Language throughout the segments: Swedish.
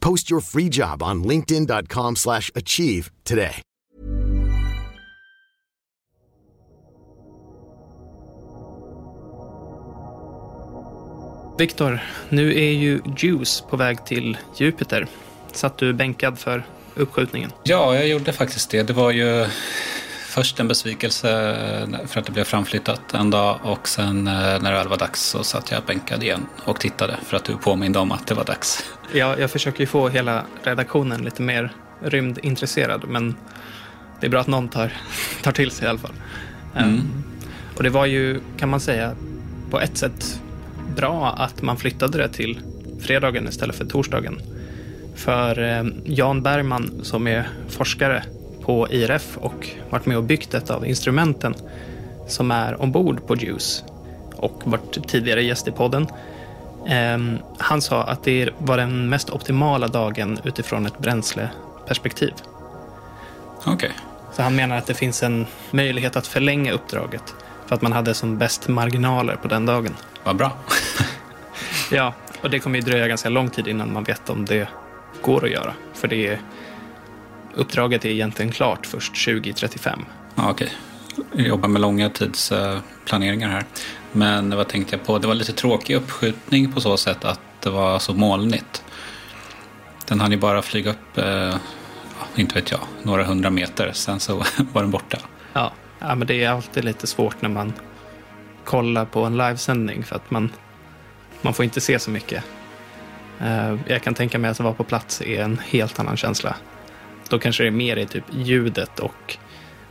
Post your free job on linkedin.com/achieve slash achieve today. Viktor, nu är ju Juice på väg till Jupiter. Satt du bänkad för uppskjutningen? Ja, jag gjorde faktiskt det. Det var ju först en besvikelse för att det blev framflyttat en dag och sen eh, när det väl var dags så satt jag bänkad igen och tittade för att du påminde om att det var dags. Ja, jag försöker ju få hela redaktionen lite mer rymdintresserad, men det är bra att någon tar, tar till sig i alla fall. Mm. Um, och det var ju, kan man säga, på ett sätt bra att man flyttade det till fredagen istället för torsdagen. För eh, Jan Bergman som är forskare på IRF och varit med och byggt ett av instrumenten som är ombord på JUICE och varit tidigare gäst i podden. Ehm, han sa att det var den mest optimala dagen utifrån ett bränsleperspektiv. Okej. Så han menar att det finns en möjlighet att förlänga uppdraget för att man hade som bäst marginaler på den dagen. Vad bra. Ja, och det kommer ju dröja ganska lång tid innan man vet om det går att göra. För det är, uppdraget är egentligen klart först 2035. Ja, Okej. Jag jobbar med långa tidsplaneringar här. Men vad tänkte jag på? Det var lite tråkig uppskjutning på så sätt att det var så molnigt. Den hann ju bara flyga upp, eh, inte vet jag, några hundra meter. Sen så var den borta. Ja, ja, men det är alltid lite svårt när man kollar på en livesändning för att man, man får inte se så mycket. Eh, Jag kan tänka mig att vara på plats är en helt annan känsla. Då kanske det är mer i typ ljudet och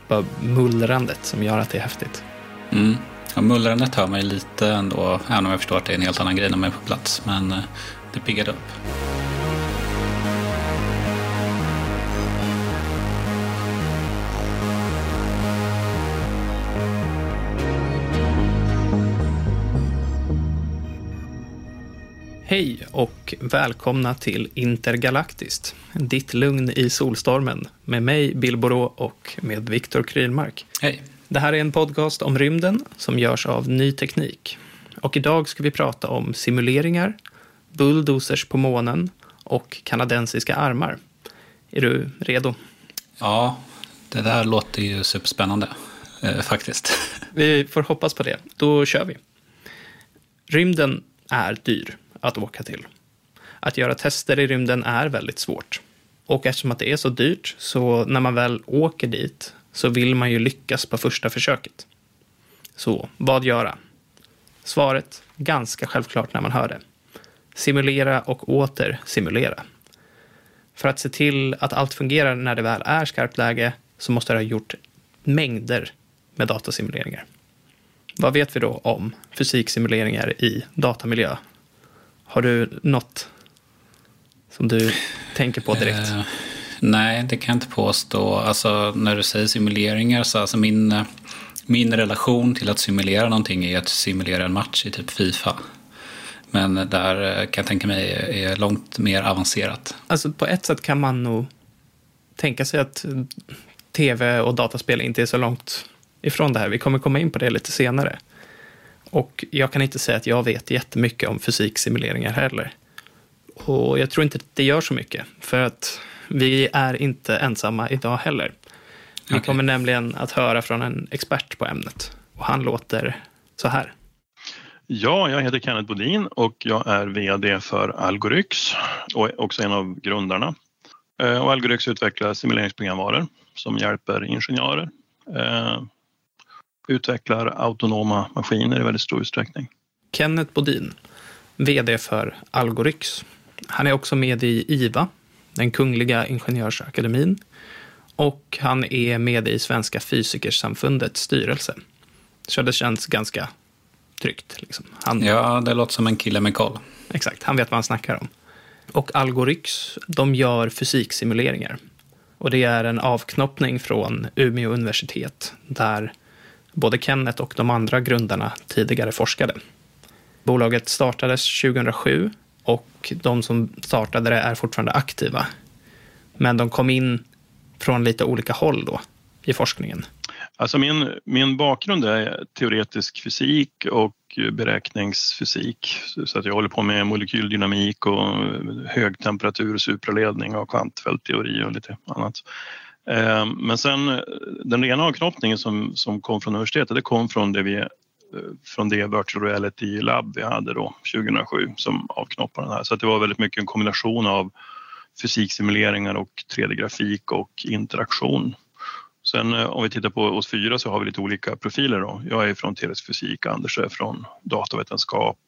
bara mullrandet som gör att det är häftigt. Mm. Ja, mullrandet hör man ju lite ändå, även om jag förstår att det är en helt annan grej när man är på plats. Men eh, det piggade upp. Hej och välkomna till Intergalaktiskt. Ditt lugn i solstormen med mig, Bill Borå och med Viktor Krylmark. Hej. Det här är en podcast om rymden som görs av Ny Teknik. Och idag ska vi prata om simuleringar, bulldozers på månen och kanadensiska armar. Är du redo? Ja, det där låter ju superspännande eh, faktiskt. Vi får hoppas på det. Då kör vi. Rymden är dyr att åka till. Att göra tester i rymden är väldigt svårt. Och eftersom att det är så dyrt, så när man väl åker dit så vill man ju lyckas på första försöket. Så vad göra? Svaret, ganska självklart när man hör det. Simulera och åter simulera. För att se till att allt fungerar när det väl är skarpt läge så måste det ha gjort mängder med datasimuleringar. Vad vet vi då om fysiksimuleringar i datamiljö? Har du något som du tänker på direkt? Eh, nej, det kan jag inte påstå. Alltså, när du säger simuleringar så alltså min, min relation till att simulera någonting är att simulera en match i typ Fifa. Men där eh, kan jag tänka mig är långt mer avancerat. Alltså på ett sätt kan man nog tänka sig att tv och dataspel inte är så långt ifrån det här. Vi kommer komma in på det lite senare. Och jag kan inte säga att jag vet jättemycket om fysiksimuleringar heller. Och jag tror inte att det gör så mycket. För att Vi är inte ensamma idag heller. Vi Okej. kommer nämligen att höra från en expert på ämnet. Och han låter så här. Ja, jag heter Kenneth Bodin och jag är VD för Algoryx och är också en av grundarna. Eh, Och Algoryx utvecklar simuleringsprogramvaror som hjälper ingenjörer. Utvecklar autonoma maskiner i väldigt stor utsträckning. Kenneth Bodin, VD för Algoryx. Han är också med i IVA, den Kungliga Ingenjörsakademin. Och han är med i Svenska Fysikersamfundets styrelse. Så det känns ganska tryggt. Liksom. Han, Ja, det låter som en kille med koll. Exakt, han vet vad han snackar om. Och Algoryx, de gör fysiksimuleringar. Och det är en avknoppning från Umeå universitet, där både Kenneth och de andra grundarna tidigare forskade. Bolaget startades 2007 och de som startade det är fortfarande aktiva. Men de kom in från lite olika håll då i forskningen. Alltså min, min bakgrund är teoretisk fysik och beräkningsfysik. Så att jag håller på med molekyldynamik och högtemperatur, supraledning och kvantfältteori och lite annat. Eh, men sen eh, den rena avknoppningen som, som kom från universitetet, det kom från det, vi, eh, från det virtual reality lab vi hade då 2007 som avknoppade den här. Så att det var väldigt mycket en kombination av fysiksimuleringar och 3D-grafik och interaktion. Sen om vi tittar på oss fyra så har vi lite olika profiler. Då. Jag är från teoretisk fysik, Anders är från datavetenskap,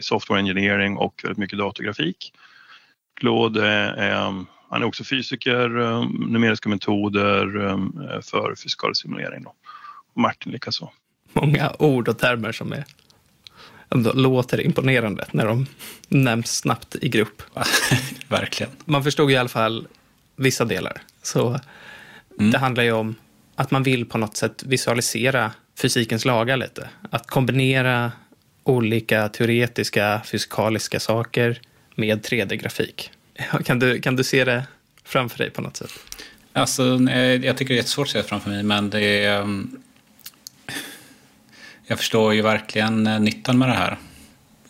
software engineering och väldigt mycket datorgrafik. Claude är, är, han är också fysiker, eh, numeriska metoder eh, för fysikalisk simulering. Då. Och Martin likaså. Många ord och termer som är, ändå låter imponerande när de nämns snabbt i grupp. Verkligen. man förstod i alla fall vissa delar. Så det handlar ju om att man vill på något sätt visualisera fysikens lagar lite. Att kombinera olika teoretiska fysikaliska saker med 3D-grafik. Kan du, kan du se det framför dig på något sätt? Alltså, jag tycker det är jättesvårt att se framför mig, men det är... um, Jag förstår ju verkligen eh, nyttan med det här.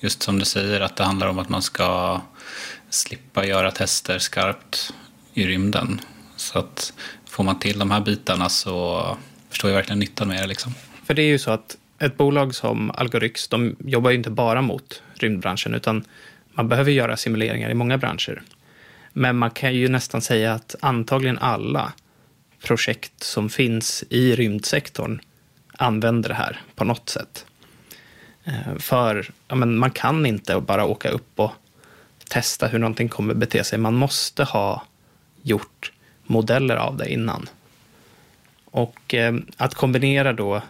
Just som du säger, att det handlar om att man ska slippa göra tester skarpt i rymden. Så att får man till de här bitarna så förstår jag verkligen nyttan med det. Liksom. För det är ju så att ett bolag som Algoryx, de jobbar ju inte bara mot rymdbranschen, utan man behöver göra simuleringar i många branscher. Men man kan ju nästan säga att antagligen alla projekt som finns i rymdsektorn använder det här på något sätt. Eh, för ja, men man kan inte bara åka upp och testa hur någonting kommer bete sig. Man måste ha gjort modeller av det innan. Och eh, att kombinera då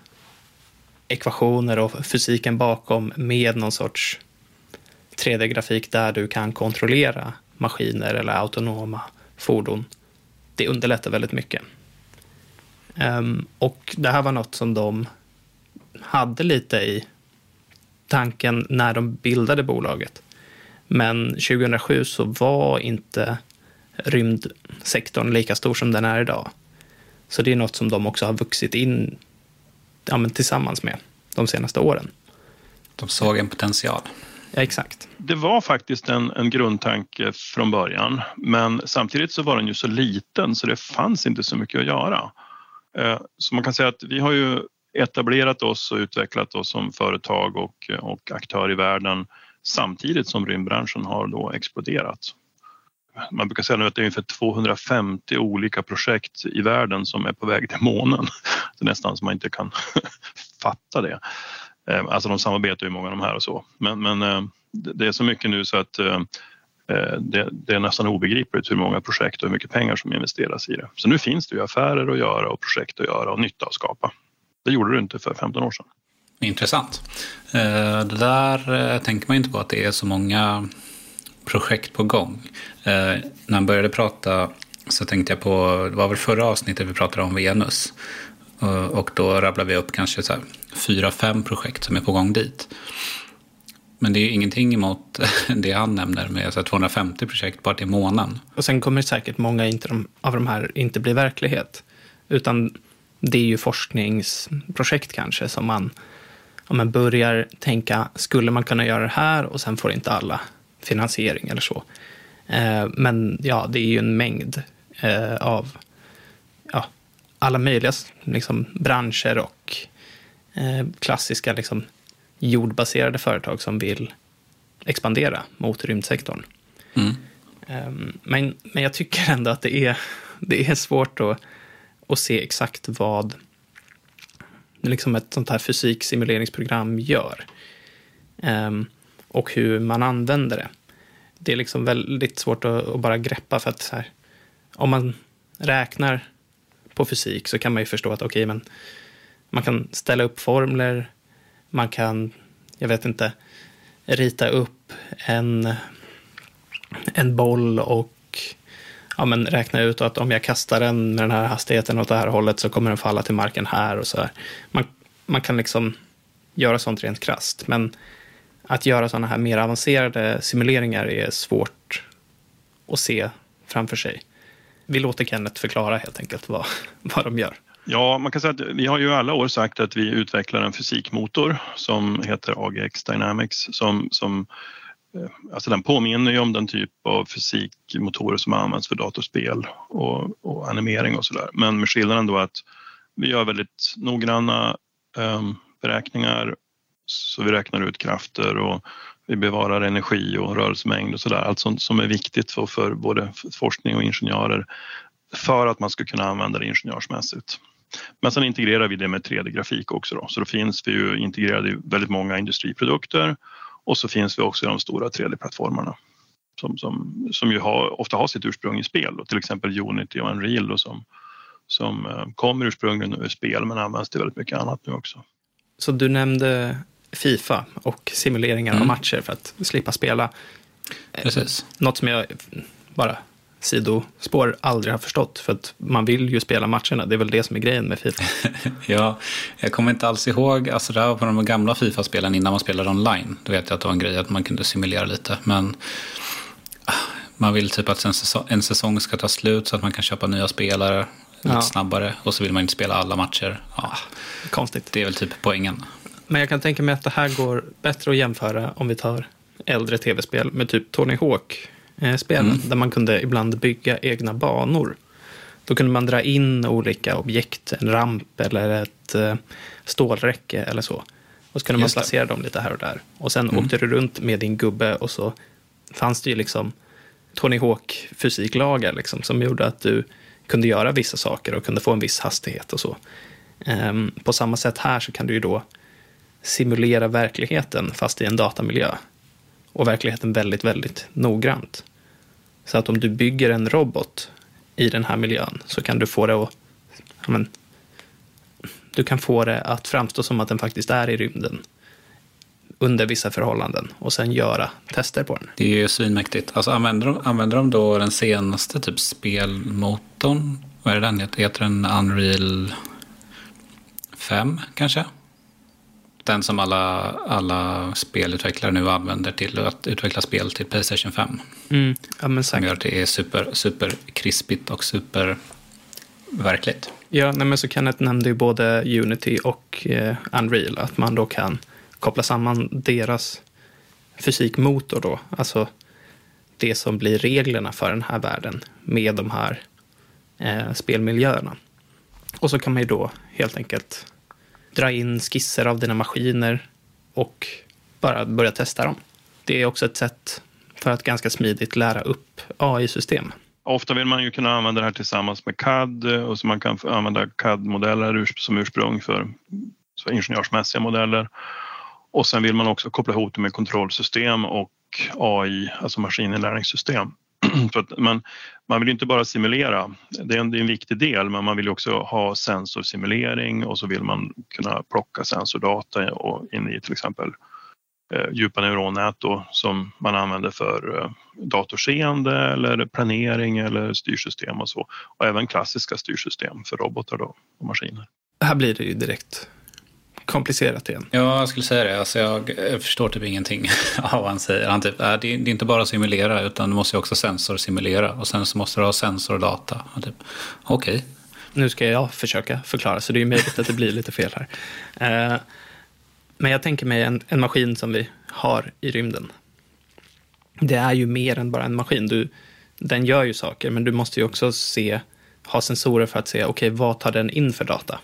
ekvationer och fysiken bakom med någon sorts 3D-grafik där du kan kontrollera maskiner eller autonoma fordon, det underlättar väldigt mycket. Ehm, och det här var något som de hade lite i tanken när de bildade bolaget. Men 2007 så var inte rymdsektorn lika stor som den är idag. Så det är något som de också har vuxit in ja, men tillsammans med de senaste åren. De såg en potential. Ja, exakt. Det var faktiskt en, en grundtanke från början men samtidigt så var den ju så liten så det fanns inte så mycket att göra. Eh, så man kan säga att vi har ju etablerat oss och utvecklat oss som företag och, och aktör i världen samtidigt som rymdbranschen har då exploderat. Man brukar säga nu att det är ungefär 250 olika projekt i världen som är på väg till månen. Det är nästan så man inte kan fatta det. Eh, alltså de samarbetar ju många av de här och så. Men, men eh, det är så mycket nu så att eh, det, det är nästan obegripligt hur många projekt och hur mycket pengar som investeras i det. Så nu finns det ju affärer att göra och projekt att göra och nytta att skapa. Det gjorde det inte för 15 år sedan. Intressant. Det där tänker man inte på att det är så många projekt på gång. När man började prata så tänkte jag på, det var väl förra avsnittet vi pratade om Venus. Och då rabblade vi upp kanske så här fyra, fem projekt som är på gång dit. Men det är ju ingenting emot det han nämner med så 250 projekt bara till månaden. Och sen kommer säkert många inte de, av de här inte bli verklighet. Utan det är ju forskningsprojekt kanske som man, om man börjar tänka, skulle man kunna göra det här och sen får inte alla finansiering eller så. Eh, men ja, det är ju en mängd eh, av ja, alla möjliga liksom, branscher och klassiska liksom, jordbaserade företag som vill expandera mot rymdsektorn. Mm. Um, men, men jag tycker ändå att det är, det är svårt att, att se exakt vad liksom ett sånt här fysiksimuleringsprogram gör. Um, och hur man använder det. Det är liksom väldigt svårt att, att bara greppa för att här, om man räknar på fysik så kan man ju förstå att okej, okay, men man kan ställa upp formler, man kan, jag vet inte, rita upp en, en boll och ja, men räkna ut att om jag kastar den med den här hastigheten åt det här hållet så kommer den falla till marken här och så här. Man, man kan liksom göra sånt rent krast, men att göra sådana här mer avancerade simuleringar är svårt att se framför sig. Vi låter Kenneth förklara helt enkelt vad, vad de gör. Ja, man kan säga att vi har ju alla år sagt att vi utvecklar en fysikmotor som heter AGX Dynamics som, som eh, Alltså den påminner ju om den typ av fysikmotorer som används för datorspel och, och animering och sådär. Men med skillnaden då att vi gör väldigt noggranna um, beräkningar så vi räknar ut krafter och vi bevarar energi och rörelsemängd och sådär. Allt sånt som är viktigt för, för både forskning och ingenjörer för att man ska kunna använda det ingenjörsmässigt. Men sen integrerar vi det med 3D-grafik också då. så då finns vi ju integrerade i väldigt många industriprodukter och så finns vi också i de stora 3D-plattformarna som, som, som ju har, ofta har sitt ursprung i spel, då, till exempel Unity och Unreal då, som, som eh, kommer ursprungligen ur spel men används till väldigt mycket annat nu också. Så du nämnde Fifa och simuleringar mm. av matcher för att slippa spela. Precis. Något som jag bara sidospår aldrig har förstått. För att man vill ju spela matcherna. Det är väl det som är grejen med Fifa. ja, jag kommer inte alls ihåg. Alltså det var på de gamla Fifa-spelen innan man spelade online. Då vet jag att det var en grej att man kunde simulera lite. Men ah, man vill typ att en säsong, en säsong ska ta slut så att man kan köpa nya spelare lite ja. snabbare. Och så vill man inte spela alla matcher. Ja. Konstigt. Det är väl typ poängen. Men jag kan tänka mig att det här går bättre att jämföra om vi tar äldre tv-spel med typ Tony Hawk-spelen. Mm. Där man kunde ibland bygga egna banor. Då kunde man dra in olika objekt, en ramp eller ett eh, stålräcke eller så. Och så kunde man placera dem lite här och där. Och sen mm. åkte du runt med din gubbe och så fanns det ju liksom Tony Hawk-fysiklagar liksom, som gjorde att du kunde göra vissa saker och kunde få en viss hastighet och så. Um, på samma sätt här så kan du ju då simulera verkligheten fast i en datamiljö. Och verkligheten väldigt, väldigt noggrant. Så att om du bygger en robot i den här miljön så kan du få det att men, du kan få det att framstå som att den faktiskt är i rymden under vissa förhållanden och sen göra tester på den. Det är ju svinmäktigt. Alltså, använder, de, använder de då den senaste typ spelmotorn? Vad är det den heter? Heter den Unreal 5 kanske? Den som alla, alla spelutvecklare nu använder till att utveckla spel till Playstation 5. Mm. Ja, men Som gör att det är super, super krispigt och super verkligt. Ja, nej, men så Kenneth nämnde ju både Unity och eh, Unreal, att man då kan koppla samman deras fysikmotor då, alltså det som blir reglerna för den här världen med de här eh, spelmiljöerna. Och så kan man ju då helt enkelt dra in skisser av dina maskiner och bara börja testa dem. Det är också ett sätt för att ganska smidigt lära upp AI-system. Ofta vill man ju kunna använda det här tillsammans med CAD och så man kan använda CAD-modeller som ursprung för, för ingenjörsmässiga modeller. Och sen vill man också koppla ihop det med kontrollsystem och AI, alltså maskininlärningssystem. För att man, man vill inte bara simulera, det är, en, det är en viktig del, men man vill också ha sensorsimulering och så vill man kunna plocka sensordata och in i till exempel eh, djupa neuronnät då, som man använder för eh, datorseende eller planering eller styrsystem och så. Och även klassiska styrsystem för robotar då, och maskiner. Här blir det ju direkt komplicerat igen. Ja, jag skulle säga det. Alltså jag, förstår typ ingenting av vad han säger. Han typ, äh, det, är, inte bara simulera utan du måste också sensorsimulera. Och sen så måste du ha sensordata. Typ, Okej. Okay. Nu ska jag försöka förklara, så det är möjligt att det blir lite fel här. Eh, men jag tänker mig en, en maskin som vi har i rymden. Det är ju mer än bara en maskin. Du, den gör ju saker, men du måste ju också se, ha sensorer för att se, okej, okay, vad tar den in för data?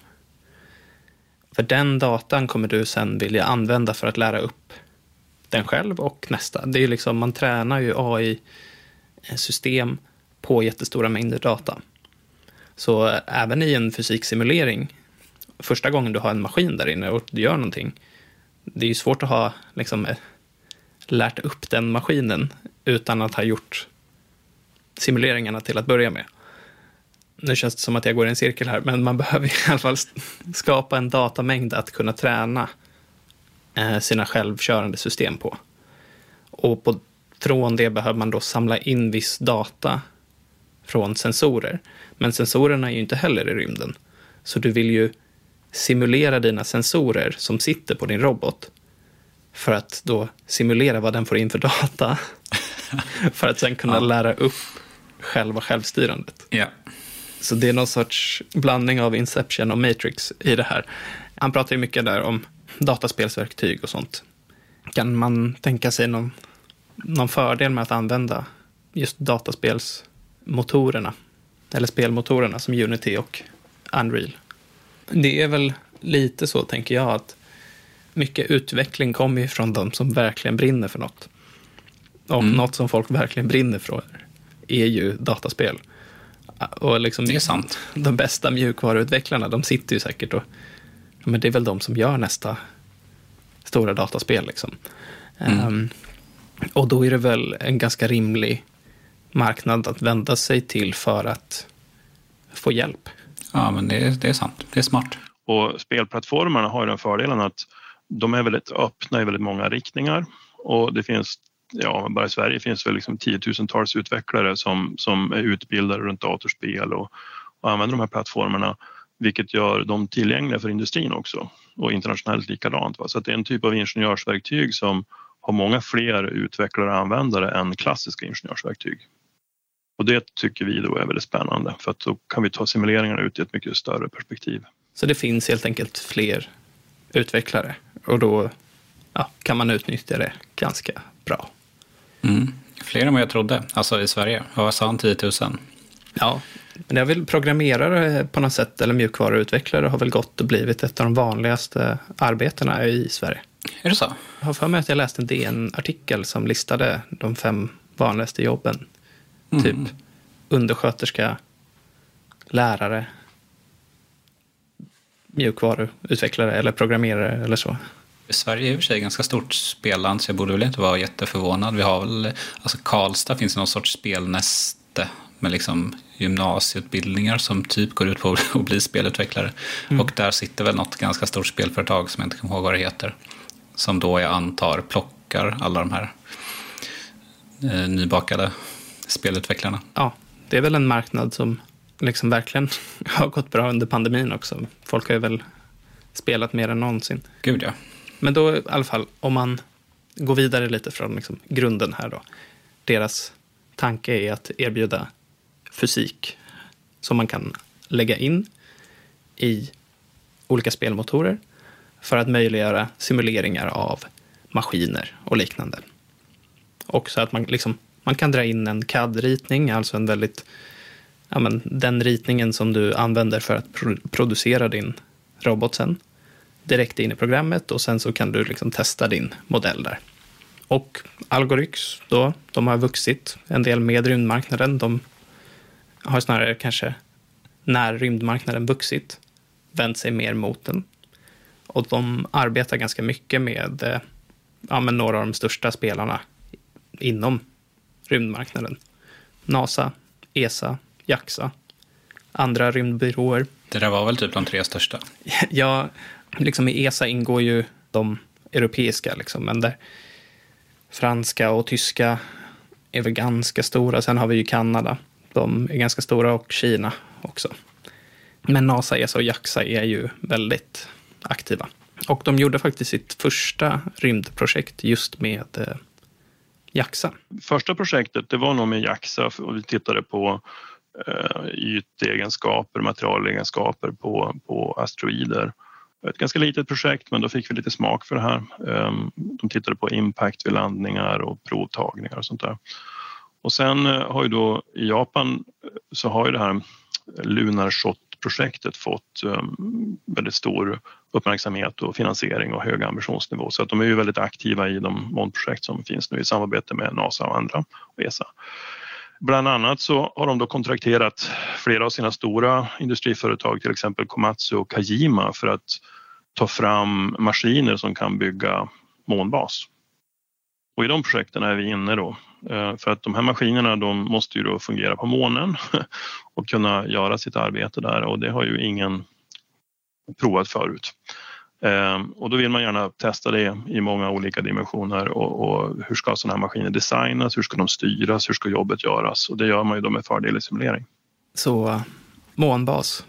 För den datan kommer du sen vilja använda för att lära upp den själv och nästa. Det är liksom, man tränar ju AI-system på jättestora mängder data. Så även i en fysiksimulering, första gången du har en maskin där inne och du gör någonting, det är ju svårt att ha liksom, eh, lärt upp den maskinen utan att ha gjort simuleringarna till att börja med. Nu känns det som att jag går i en cirkel här, men man behöver i alla fall skapa en datamängd att kunna träna eh, sina självkörande system på. Och på, från det behöver man då samla in viss data från sensorer. Men sensorerna är ju inte heller i rymden. Så du vill ju simulera dina sensorer som sitter på din robot för att då simulera vad den får in för data. för att sen kunna ja. lära upp själva självstyrandet. Ja. Så det är någon sorts blandning av Inception och Matrix i det här. Han pratar ju mycket där om dataspelsverktyg och sånt. Kan man tänka sig någon, någon fördel med att använda just dataspelsmotorerna? Eller spelmotorerna som Unity och Unreal. Det är väl lite så, tänker jag, att mycket utveckling kommer ju från de som verkligen brinner för något. Och mm. något som folk verkligen brinner för är ju dataspel. Och liksom det är sant. De bästa mjukvaruutvecklarna, de sitter ju säkert och men det är väl de som gör nästa stora dataspel. Liksom. Mm. Um, och då är det väl en ganska rimlig marknad att vända sig till för att få hjälp. Ja, men det är, det är sant. Det är smart. Och spelplattformarna har den fördelen att de är väldigt öppna i väldigt många riktningar och det finns ja, bara i Sverige finns väl liksom tiotusentals utvecklare som, som är utbildade runt datorspel och, och använder de här plattformarna vilket gör dem tillgängliga för industrin också och internationellt likadant. Va? Så det är en typ av ingenjörsverktyg som har många fler utvecklare och användare än klassiska ingenjörsverktyg. Och det tycker vi då är väldigt spännande för att då kan vi ta simuleringarna ut i ett mycket större perspektiv. Så det finns helt enkelt fler utvecklare och då ja, kan man utnyttja det ganska bra. Mm. Fler än vad jag trodde, alltså i Sverige. Vad sa han, 10 000? Ja, men jag vill programmerare på något sätt, eller mjukvaruutvecklare, har väl gått och blivit ett av de vanligaste arbetena i Sverige. Är det så? Jag har för mig att jag läste en DN-artikel som listade de fem vanligaste jobben. Mm. Typ undersköterska, lärare, mjukvaruutvecklare eller programmerare eller så. Sverige är i och för sig ganska stort spelland så jag borde väl inte vara jätteförvånad. Vi har väl, alltså Karlstad finns någon sorts spelnäste med liksom gymnasieutbildningar som typ går ut på att bli spelutvecklare. Mm. Och där sitter väl något ganska stort spelföretag som jag inte kommer ihåg vad det heter. Som då jag antar plockar alla de här eh, nybakade spelutvecklarna. Ja, det är väl en marknad som liksom verkligen har gått bra under pandemin också. Folk har ju väl spelat mer än någonsin. Gud ja. Men då i alla fall, om man går vidare lite från liksom grunden här då. Deras tanke är att erbjuda fysik som man kan lägga in i olika spelmotorer för att möjliggöra simuleringar av maskiner och liknande. Och så att man, liksom, man kan dra in en CAD-ritning, alltså en väldigt, ja, men, den ritningen som du använder för att pro producera din robot sen, direkt in i programmet och sen så kan du liksom testa din modell där. Och Algoryx då, de har vuxit en del med rymdmarknaden. De har snarare kanske, när rymdmarknaden vuxit, vänt sig mer mot den. Och de arbetar ganska mycket med eh, ja, med några av de största spelarna inom rymdmarknaden. NASA, ESA, JAXA, andra rymdbyråer. Det där var väl typ de tre största? ja, liksom i ESA ingår ju de europeiska, liksom, men där franska och tyska är väl ganska stora. Sen har vi ju Kanada. De är ganska stora och Kina också. Men NASA, ESA och JAXA är ju väldigt aktiva. Och de gjorde faktiskt sitt första rymdprojekt just med eh, JAXA. Första projektet det var nog med JAXA och vi tittade på eh, ytegenskaper, materialegenskaper på, på asteroider ett ganska litet projekt men då fick vi lite smak för det här. Ehm, de tittade på impact vid landningar och provtagningar och sånt där. Och sen eh, har ju då i Japan eh, så har ju det här eh, Lunar Shot-projektet fått ehm, väldigt stor uppmärksamhet och finansiering och hög ambitionsnivå. Så att de är ju väldigt aktiva i de månprojekt som finns nu i samarbete med NASA och andra och ESA. Bland annat så har de då kontrakterat flera av sina stora industriföretag, till exempel Komatsu och Kajima för att ta fram maskiner som kan bygga månbas. Och i de projekten är vi inne då. Eh, för att de här maskinerna de måste ju då fungera på månen och kunna göra sitt arbete där och det har ju ingen provat förut. Ehm, och då vill man gärna testa det i många olika dimensioner och, och, hur ska sådana här maskiner designas, hur ska de styras, hur ska jobbet göras och det gör man ju då med fördel i simulering. Så månbas,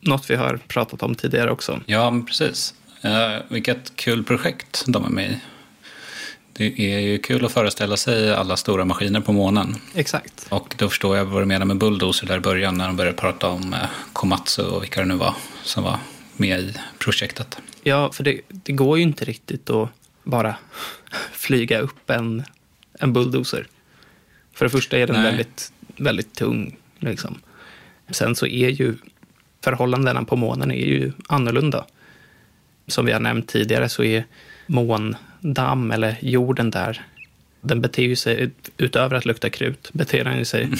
något vi har pratat om tidigare också. Ja, precis. Uh, vilket kul projekt de är med i. Det är ju kul att föreställa sig alla stora maskiner på månen. Exakt. Och då förstår jag vad du menar med bulldozer där i början när de började prata om uh, Komatsu och vilka det nu var som var med i projektet. Ja, för det, det går ju inte riktigt att bara flyga upp en, en bulldozer. För det första är den väldigt, väldigt tung. Liksom. Sen så är ju förhållandena på månen är ju annorlunda. Som vi har nämnt tidigare så är måndamm, eller jorden där, den beter sig, utöver att lukta krut, beter den sig mm.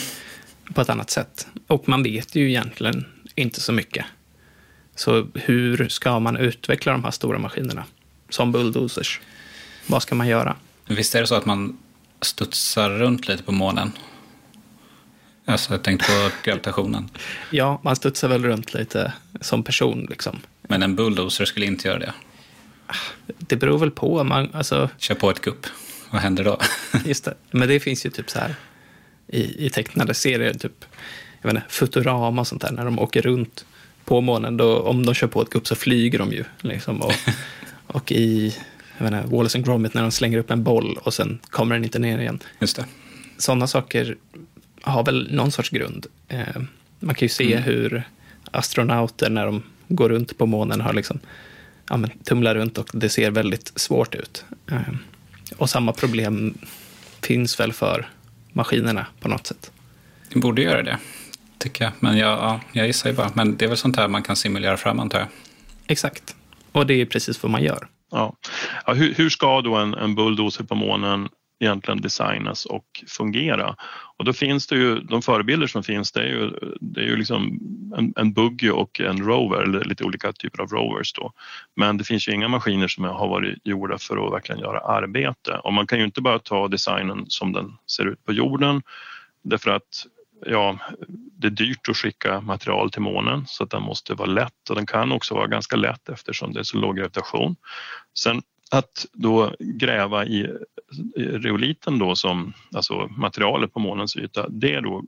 på ett annat sätt. Och man vet ju egentligen inte så mycket. Så hur ska man utveckla de här stora maskinerna? Som bulldozers. Vad ska man göra? Visst är det så att man studsar runt lite på månen? Alltså, jag tänkte på gravitationen. ja, man studsar väl runt lite som person. Liksom. Men en bulldozer skulle inte göra det? Det beror väl på. Man, alltså... Kör på ett kupp. Vad händer då? Just det. Men det finns ju typ så här i, i tecknade serier, typ jag vet inte, Futurama och sånt där, när de åker runt på månen, då, om de kör på ett gupp så flyger de ju. Liksom, och, och i jag inte, Wallace and Gromit när de slänger upp en boll och sen kommer den inte ner igen. Just det. Sådana saker har väl någon sorts grund. Eh, man kan ju se mm. hur astronauter när de går runt på månen har liksom, ja, men, tumlar runt och det ser väldigt svårt ut. Eh, och samma problem finns väl för maskinerna på något sätt. Det borde göra det tycker jag. Men jag, ja, jag gissar ju bara. Men det är väl sånt här man kan simulera fram antar jag. Exakt. Och det är precis vad man gör. Ja. ja hur, hur, ska då en, en bulldozer på månen egentligen designas och fungera? Och då finns det ju, de förebilder som finns det är ju, det är ju liksom en, en buggy och en rover, eller lite olika typer av rovers då. Men det finns ju inga maskiner som har varit gjorda för att verkligen göra arbete. Och man kan ju inte bara ta designen som den ser ut på jorden därför att ja, det är dyrt att skicka material till månen så att den måste vara lätt och den kan också vara ganska lätt eftersom det är så låg gravitation. Sen att då gräva i reoliten då som alltså materialet på månens yta, det är då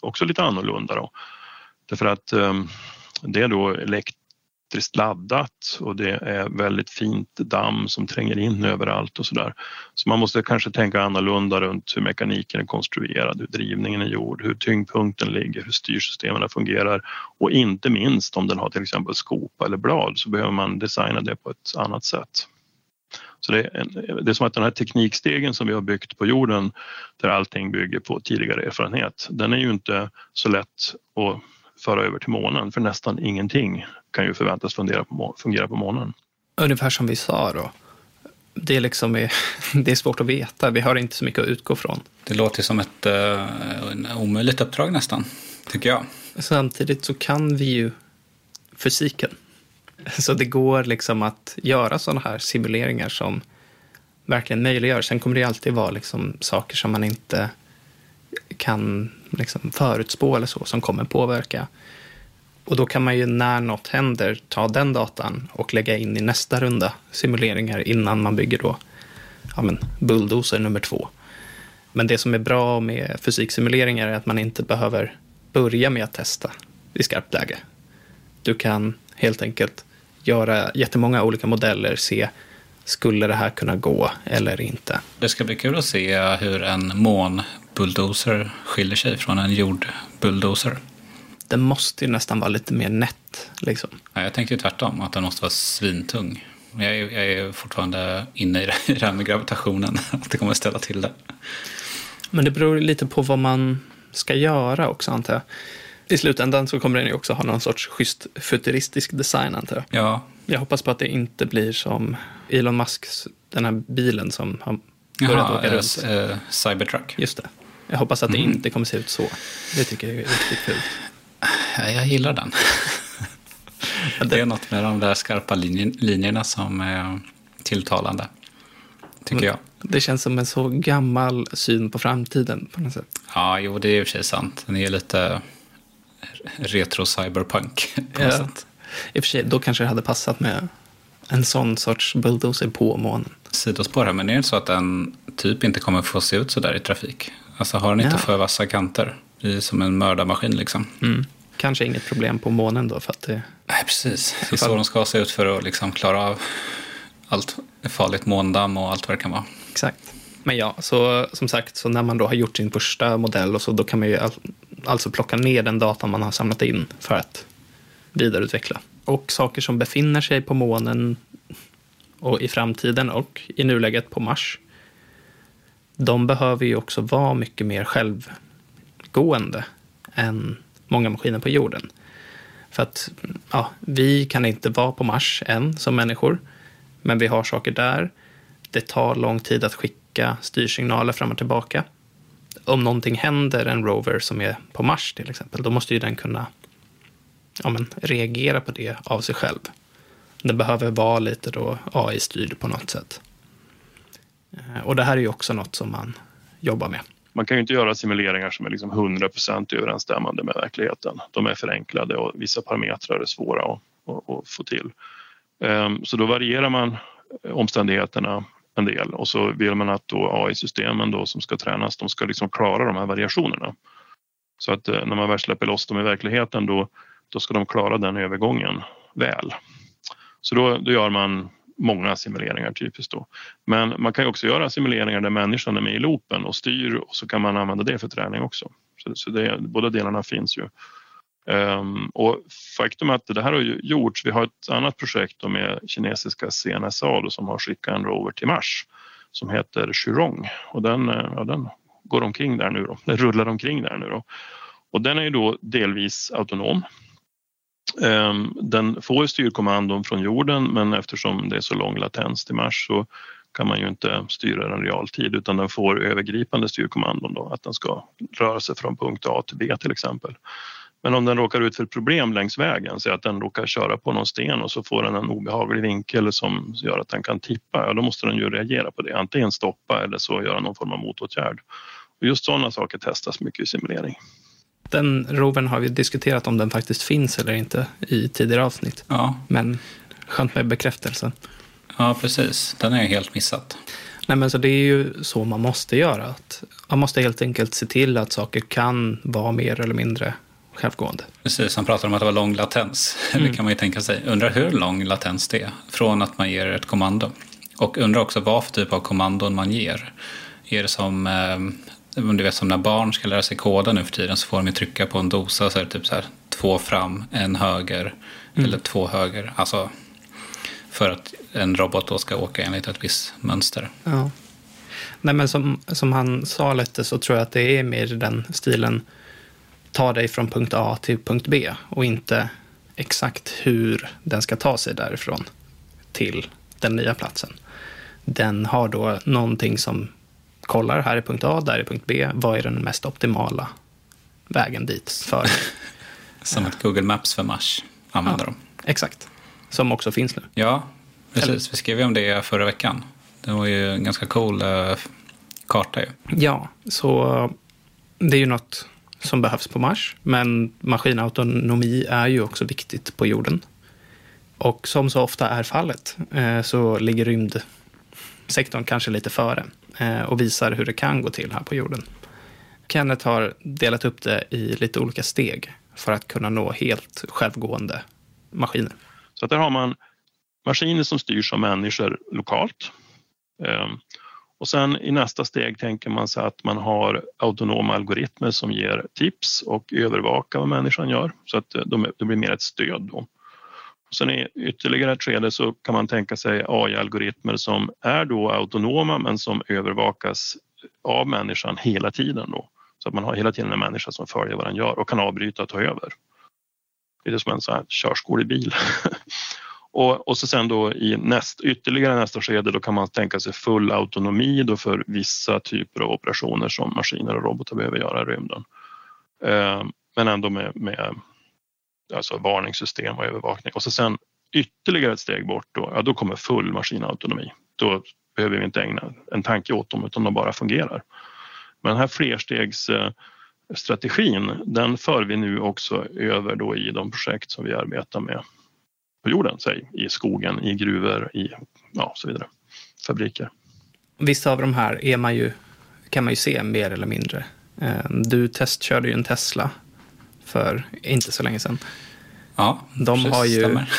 också lite annorlunda då. Därför att um, det är då läckt elektriskt laddat och det är väldigt fint damm som tränger in överallt och sådär. Så man måste kanske tänka annorlunda runt hur mekaniken är konstruerad, hur drivningen är gjord, hur tyngdpunkten ligger, hur styrsystemen fungerar och inte minst om den har till exempel skopa eller blad så behöver man designa det på ett annat sätt. Så det är, det är som att den här teknikstegen som vi har byggt på jorden där allting bygger på tidigare erfarenhet, den är ju inte så lätt att föra över till månen för nästan ingenting kan ju förväntas fungera på, fungera på månen. Ungefär som vi sa då. Det är, liksom, det är svårt att veta. Vi har inte så mycket att utgå från. Det låter som ett uh, omöjligt uppdrag nästan, tycker jag. Samtidigt så kan vi ju fysiken. Så det går liksom att göra sådana här simuleringar som verkligen möjliggör. Sen kommer det alltid vara liksom saker som man inte kan liksom förutspå eller så, som kommer påverka. Och då kan man ju när något händer ta den datan och lägga in i nästa runda simuleringar innan man bygger då ja, men bulldozer nummer två. Men det som är bra med fysiksimuleringar är att man inte behöver börja med att testa i skarpt läge. Du kan helt enkelt göra jättemånga olika modeller, se skulle det här kunna gå eller inte. Det ska bli kul att se hur en månbulldozer skiljer sig från en jordbulldozer. Den måste ju nästan vara lite mer nätt. Liksom. Ja, jag tänkte ju tvärtom, att den måste vara svintung. Jag är, jag är fortfarande inne i det, här med gravitationen, att det kommer att ställa till det. Men det beror lite på vad man ska göra också, antar jag. I slutändan så kommer den ju också ha någon sorts schysst futuristisk design, antar jag. Ja, Jag hoppas på att det inte blir som Elon Musks, den här bilen som har börjat Jaha, åka runt. eh, Cybertruck. Just det. Jag hoppas att det Mm. inte kommer se ut så. Det tycker jag är riktigt fult. Ja, jag gillar den. det är något med de där skarpa linjer, linjerna som är tilltalande. Tycker jag. Det känns som en så gammal syn på framtiden på något sätt. Ja, jo, det är i och för sig sant. Den är lite retro-cyberpunk på något Ja. sätt. I och för sig, då kanske det hade passat med en sån sorts bulldozer på månen. Sidospår här, men är det så att den typ inte kommer få se ut så där i trafik? Alltså har den inte Ja. för vassa kanter? Det är som en mördarmaskin liksom. Mm. Kanske inget problem på månen då, för att det... Nej, precis. Det är så de ska se ut för att liksom klara av allt farligt måndamm och allt vad det kan vara. Exakt. Men ja, så som sagt, så när man då har gjort sin första modell och så, då kan man ju all, alltså plocka ner den datan man har samlat in för att vidareutveckla. Och saker som befinner sig på månen och i framtiden och i nuläget på Mars, de behöver ju också vara mycket mer långtgående än många maskiner på jorden. För att ja, vi kan inte vara på Mars än som människor, men vi har saker där. Det tar lång tid att skicka styrsignaler fram och tillbaka. Om någonting händer en rover som är på Mars till exempel, då måste ju den kunna ja, men, reagera på det av sig själv. Det behöver vara lite då AI-styrd på något sätt. Eh, och det här är ju också något som man jobbar med. Man kan ju inte göra simuleringar som är liksom 100% överensstämmande med verkligheten. De är förenklade och vissa parametrar är svåra att, att, att få till. Ehm, så då varierar man omständigheterna en del och så vill man att AI-systemen då som ska tränas, de ska liksom klara de här variationerna. Så att eh, när man väl släpper loss dem i verkligheten då, då ska de klara den övergången väl. Så då, då gör man många simuleringar typiskt då. Men man kan ju också göra simuleringar där människan är med i loopen och styr och så kan man använda det för träning också. Så, så det, båda delarna finns ju. Um, och faktum är att det här har ju gjorts. Vi har ett annat projekt då med kinesiska CNSA då, som har skickat en rover till Mars som heter Churong och den, eh, ja, den går omkring där nu då. Den rullar omkring där nu då. Och den är ju då delvis autonom. Ehm, den får styrkommandon från jorden men eftersom det är så lång latens till Mars så kan man ju inte styra den i realtid utan den får övergripande styrkommandon då att den ska röra sig från punkt A till B till exempel. Men om den råkar ut för problem längs vägen, så att den råkar köra på någon sten och så får den en obehaglig vinkel som gör att den kan tippa, ja då måste den ju reagera på det. Antingen stoppa eller så göra någon form av motåtgärd. Och just sådana saker testas mycket i simulering. Den rovern har vi diskuterat om den faktiskt finns eller inte i tidigare avsnitt. Ja, Men skönt med bekräftelse. ja precis. Den har jag helt missat. Nej, men så det är ju så man måste göra. Att man måste helt enkelt se till att saker kan vara mer eller mindre självgående. Precis, han pratar om att det var lång latens. Det kan man ju tänka sig. Undrar hur lång latens det är från att man ger ett kommando. Och undrar också vad för typ av kommandon man ger. Är det som, eh, du vet, som när barn ska lära sig koda nu för tiden så får de ju trycka på en dosa så är det typ så här två fram, en höger eller två höger. Alltså för att en robot då ska åka enligt ett visst mönster. Ja. Nej, men som, som han sa lite så tror jag att det är mer den stilen ta dig från punkt A till punkt B och inte exakt hur den ska ta sig därifrån till den nya platsen. Den har då någonting som kollar, här är punkt A, där är punkt B, vad är den mest optimala vägen dit för mig? Som ett Google Maps för Mars använder Ja. de. Exakt, som också finns nu. Ja, precis. Vi skrev ju om det förra veckan. Det var ju en ganska cool eh, karta ju. Ja, så det är ju något som behövs på Mars, men maskinautonomi är ju också viktigt på jorden. Och som så ofta är fallet eh, så ligger rymdsektorn kanske lite före Eh, och visar hur det kan gå till här på jorden. Kenneth har delat upp det i lite olika steg för att kunna nå helt självgående maskiner. Så att där har man maskiner som styrs av människor lokalt. Ehm, och sen i nästa steg tänker man sig att man har autonoma algoritmer som ger tips och övervakar vad människan gör så att eh, de, det blir mer ett stöd. Då. Och sen i ytterligare ett skede så kan man tänka sig AI-algoritmer som är då autonoma men som övervakas av människan hela tiden då. Så att man har hela tiden en människa som följer vad den gör och kan avbryta och ta över. Det är som en sån här körskolebil. och, och så sen då i näst, ytterligare nästa skede då kan man tänka sig full autonomi då för vissa typer av operationer som maskiner och robotar behöver göra i rymden. Eh, men ändå med, med alltså varningssystem och övervakning. Och så sen ytterligare ett steg bort då, ja, då kommer full maskinautonomi. Då behöver vi inte ägna en tanke åt dem utan de bara fungerar. Men den här flerstegsstrategin den för vi nu också över då i de projekt som vi arbetar med på jorden, säg i skogen, i gruvor, i ja, så vidare, fabriker. Vissa av de här är man ju, kan man ju se mer eller mindre. Eh, du testkörde ju en Tesla för inte så länge sedan. Ja, De har ju stämmer.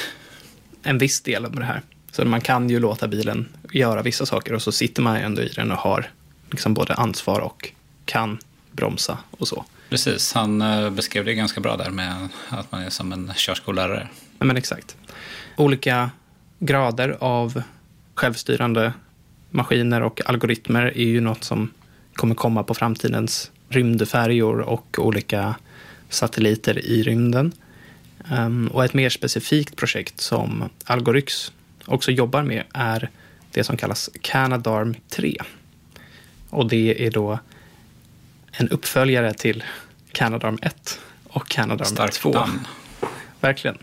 en viss del av det här. Så man kan ju låta bilen göra vissa saker och så sitter man ändå i den och har liksom både ansvar och kan bromsa och så. Precis, han eh, beskrev det ganska bra där med att man är som en körskollärare. Ja, men exakt. Olika grader av självstyrande maskiner och algoritmer är ju något som kommer komma på framtidens rymdfärjor och olika satelliter i rymden. Um, och ett mer specifikt projekt som Algoryx också jobbar med är det som kallas Canadarm 3. Och det är då en uppföljare till Canadarm 1 och Canadarm Stark 2. namn. Verkligen.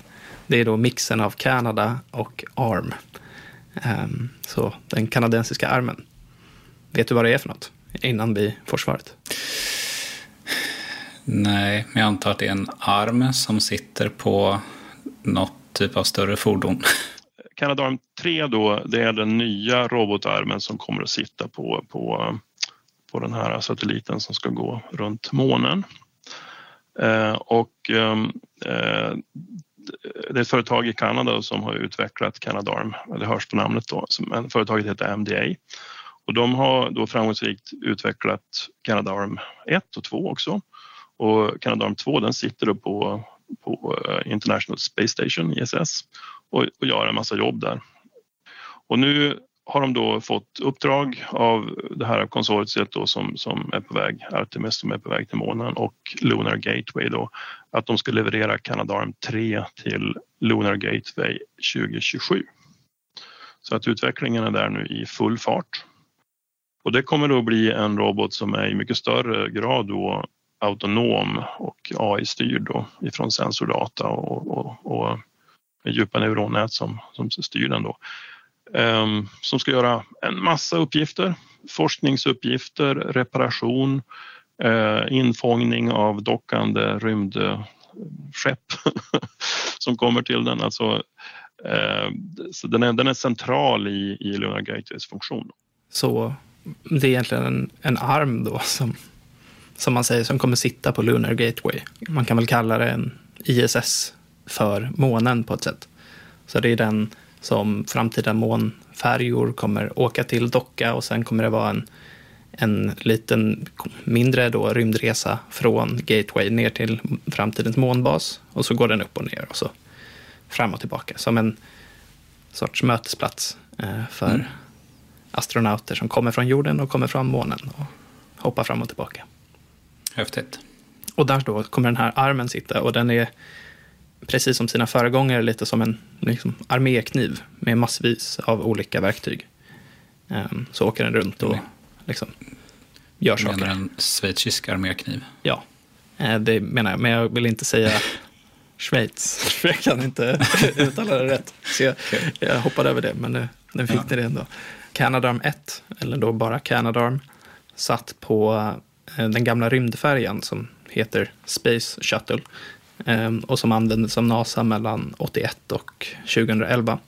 Det är då mixen av Kanada och ARM. Um, så den kanadensiska armen. Vet du vad det är för något? Innan vi får svaret. Nej, men jag antar att det är en arm som sitter på något typ av större fordon. Canadarm 3 då, det är den nya robotarmen som kommer att sitta på, på, på den här satelliten som ska gå runt månen. Eh, och ehm, eh, det är ett företag i Kanada som har utvecklat Canadarm, det hörs på namnet då, men företaget heter MDA. Och de har då framgångsrikt utvecklat Canadarm 1 och 2 också. Och Canadarm 2 den sitter då på, på eh, International Space Station, ISS, och, och gör en massa jobb där. Och nu har de då fått uppdrag av det här konsortiet då som, som är på väg, Artemis som är på väg till månen och Lunar Gateway då, att de ska leverera Canadarm 3 till Lunar Gateway 2027. Så att utvecklingen är där nu i full fart. Och det kommer då bli en robot som är i mycket större grad då autonom och AI-styrd då ifrån sensordata och, och, och djupa neuronnät som, som styr den då. Um, som ska göra en massa uppgifter, forskningsuppgifter, reparation, uh, infångning av dockande rymdskepp som kommer till den. Alltså, uh, så den, är, den är central i, i Lunar Gateways funktion. Så det är egentligen en, en arm då som som man säger, som kommer sitta på Lunar Gateway. Man kan väl kalla det en ISS för månen på ett sätt. Så det är den som framtida månfärjor kommer åka till docka och sen kommer det vara en, en liten mindre då rymdresa från Gateway ner till framtidens månbas och så går den upp och ner och så fram och tillbaka som en sorts mötesplats eh, för mm. astronauter som kommer från jorden och kommer från månen och hoppar fram och tillbaka. Häftigt. Och där då kommer den här armen sitta och den är precis som sina föregångare lite som en liksom, armékniv med massvis av olika verktyg. Um, så åker den runt och liksom, gör saker. Menar en schweizisk armékniv? Ja, uh, det menar jag. Men jag vill inte säga Schweiz, för jag kan inte uttala det rätt. Så jag, okay. jag hoppade över det, men det, den fick ja. det ändå. Canadarm 1, eller då bara Canadarm, satt på Eh, Eh, den gamla rymdfärjan som heter Space Shuttle eh, och som användes av NASA mellan 81 och 2011.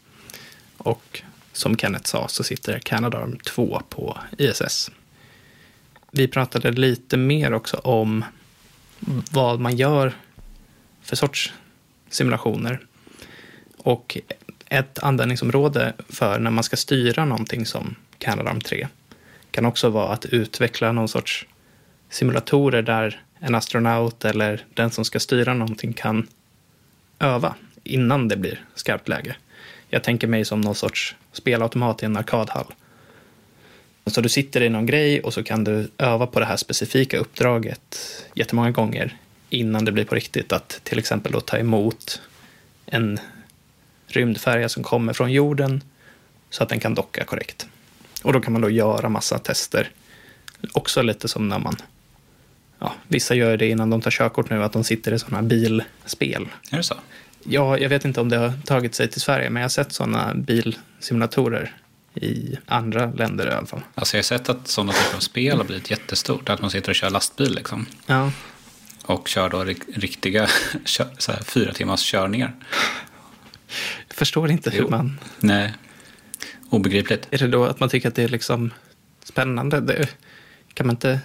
Och som Kenneth sa så sitter Canadarm 2 på ISS. Vi pratade lite mer också om vad man gör för sorts simulationer. Och ett användningsområde för när man ska styra någonting som Canadarm 3 kan också vara att utveckla någon sorts simulatorer där en astronaut eller den som ska styra någonting kan öva innan det blir skarpt läge. Jag tänker mig som någon sorts spelautomat i en arkadhall. Så du sitter i någon grej och så kan du öva på det här specifika uppdraget jättemånga gånger innan det blir på riktigt. Att till exempel då ta emot en rymdfärja som kommer från jorden så att den kan docka korrekt. Och då kan man då göra massa tester. Också lite som när man ja, vissa gör det innan de tar körkort nu, att de sitter i sådana bilspel. Är det så? Ja, jag vet inte om det har tagit sig till Sverige, men jag har sett sådana bilsimulatorer i andra länder i alla fall. Alltså jag har sett att sådana typer av spel har blivit jättestort. Att man sitter och kör lastbil liksom. Ja, Och kör då riktiga så här, fyra timmars körningar. jag förstår inte hur Jo. man... Nej, obegripligt. Är det då att man tycker att det är liksom spännande? Det, kan man inte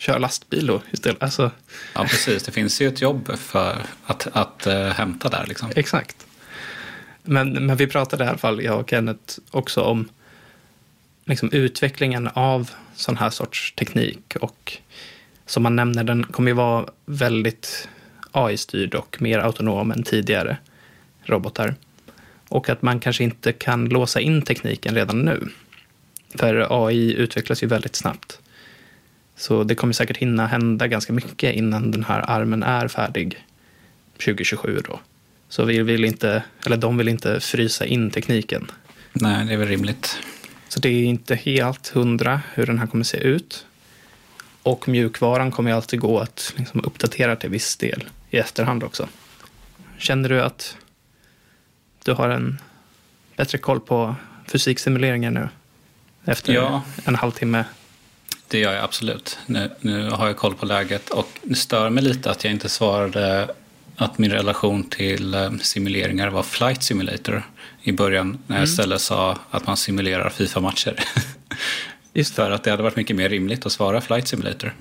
köra lastbil då istället? Alltså, Ja, precis. Det finns ju ett jobb för att, att äh, hämta där liksom. exakt. Men, men vi pratade i alla fall, jag och Kenneth, också om liksom, utvecklingen av sån här sorts teknik. Och som man nämner, den kommer ju vara väldigt AI-styrd och mer autonom än tidigare robotar. Och att man kanske inte kan låsa in tekniken redan nu. För AI utvecklas ju väldigt snabbt. Så det kommer säkert hinna hända ganska mycket innan den här armen är färdig 2027 då. Så vi vill inte, eller de vill inte frysa in tekniken. Nej, det är väl rimligt. Så det är inte helt hundra hur den här kommer se ut. Och mjukvaran kommer alltid gå att liksom uppdatera till viss del i efterhand också. Känner du att du har en bättre koll på fysiksimuleringar nu? Efter Ja. en halvtimme? Det gör jag absolut. Nu, nu har jag koll på läget och det stör mig lite att jag inte svarade att min relation till eh, simuleringar var Flight Simulator i början när jag istället sa att man simulerar Fifa-matcher. Just För att det hade varit mycket mer rimligt att svara Flight Simulator.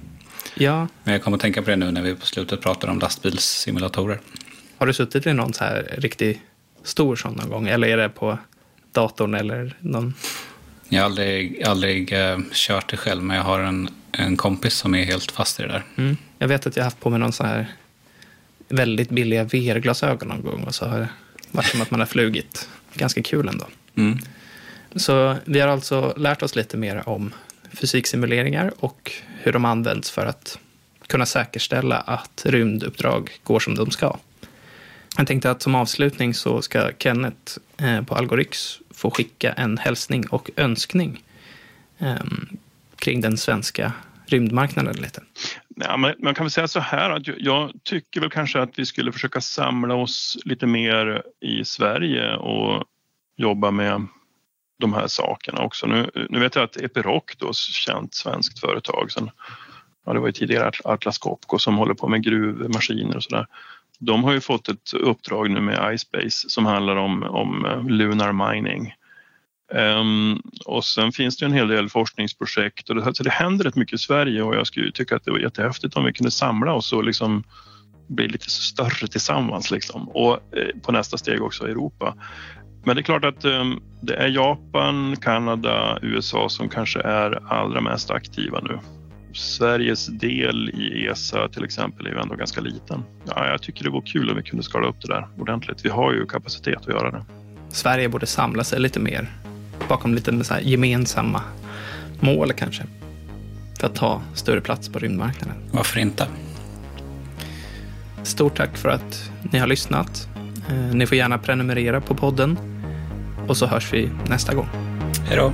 Ja, Men jag kommer att tänka på det nu när vi på slutet pratar om lastbilssimulatorer. har du suttit i någon så här riktigt stor sån någon gång? Eller är det på datorn eller någon? Jag har aldrig, aldrig eh, kört det själv men jag har en, en kompis som är helt fast i det där. Mm. Jag vet att jag har haft på mig någon sån här väldigt billiga VR-glasögon någon gång och så har det varit som att man har flugit. Ganska kul ändå. Mm. Så vi har alltså lärt oss lite mer om fysiksimuleringar och hur de används för att kunna säkerställa att rymduppdrag går som de ska. Jag tänkte att som avslutning så ska Kenneth eh, på Algoryx få skicka en hälsning och önskning eh, kring den svenska rymdmarknaden lite. Ja, men man kan väl säga så här att jag- tycker väl kanske att vi skulle försöka samla oss lite mer i Sverige och jobba med de här sakerna också. Nu, nu vet jag att Epiroc, då, känt svenskt företag, sen, ja, det var ju tidigare Atlas Copco som håller på med gruvmaskiner och sådär. De har ju fått ett uppdrag nu med iSpace som handlar om, om eh, lunar mining. Um, och sen finns det en hel del forskningsprojekt och det, alltså det händer rätt mycket i Sverige och jag skulle tycka att det var jättehäftigt om vi kunde samla oss och liksom bli lite större tillsammans liksom. och eh, på nästa steg också Europa. Men det är klart att um, det är Japan, Kanada, USA som kanske är allra mest aktiva nu. Sveriges del i ESA till exempel är ju ändå ganska liten. Ja, jag tycker det vore kul om vi kunde skala upp det där ordentligt. Vi har ju kapacitet att göra det. Sverige borde samla sig lite mer bakom lite så här gemensamma mål kanske. För att ta större plats på rymdmarknaden. Varför inte? Stort tack för att ni har lyssnat. Eh, Ni får gärna prenumerera på podden. Och så hörs vi nästa gång. Hej då!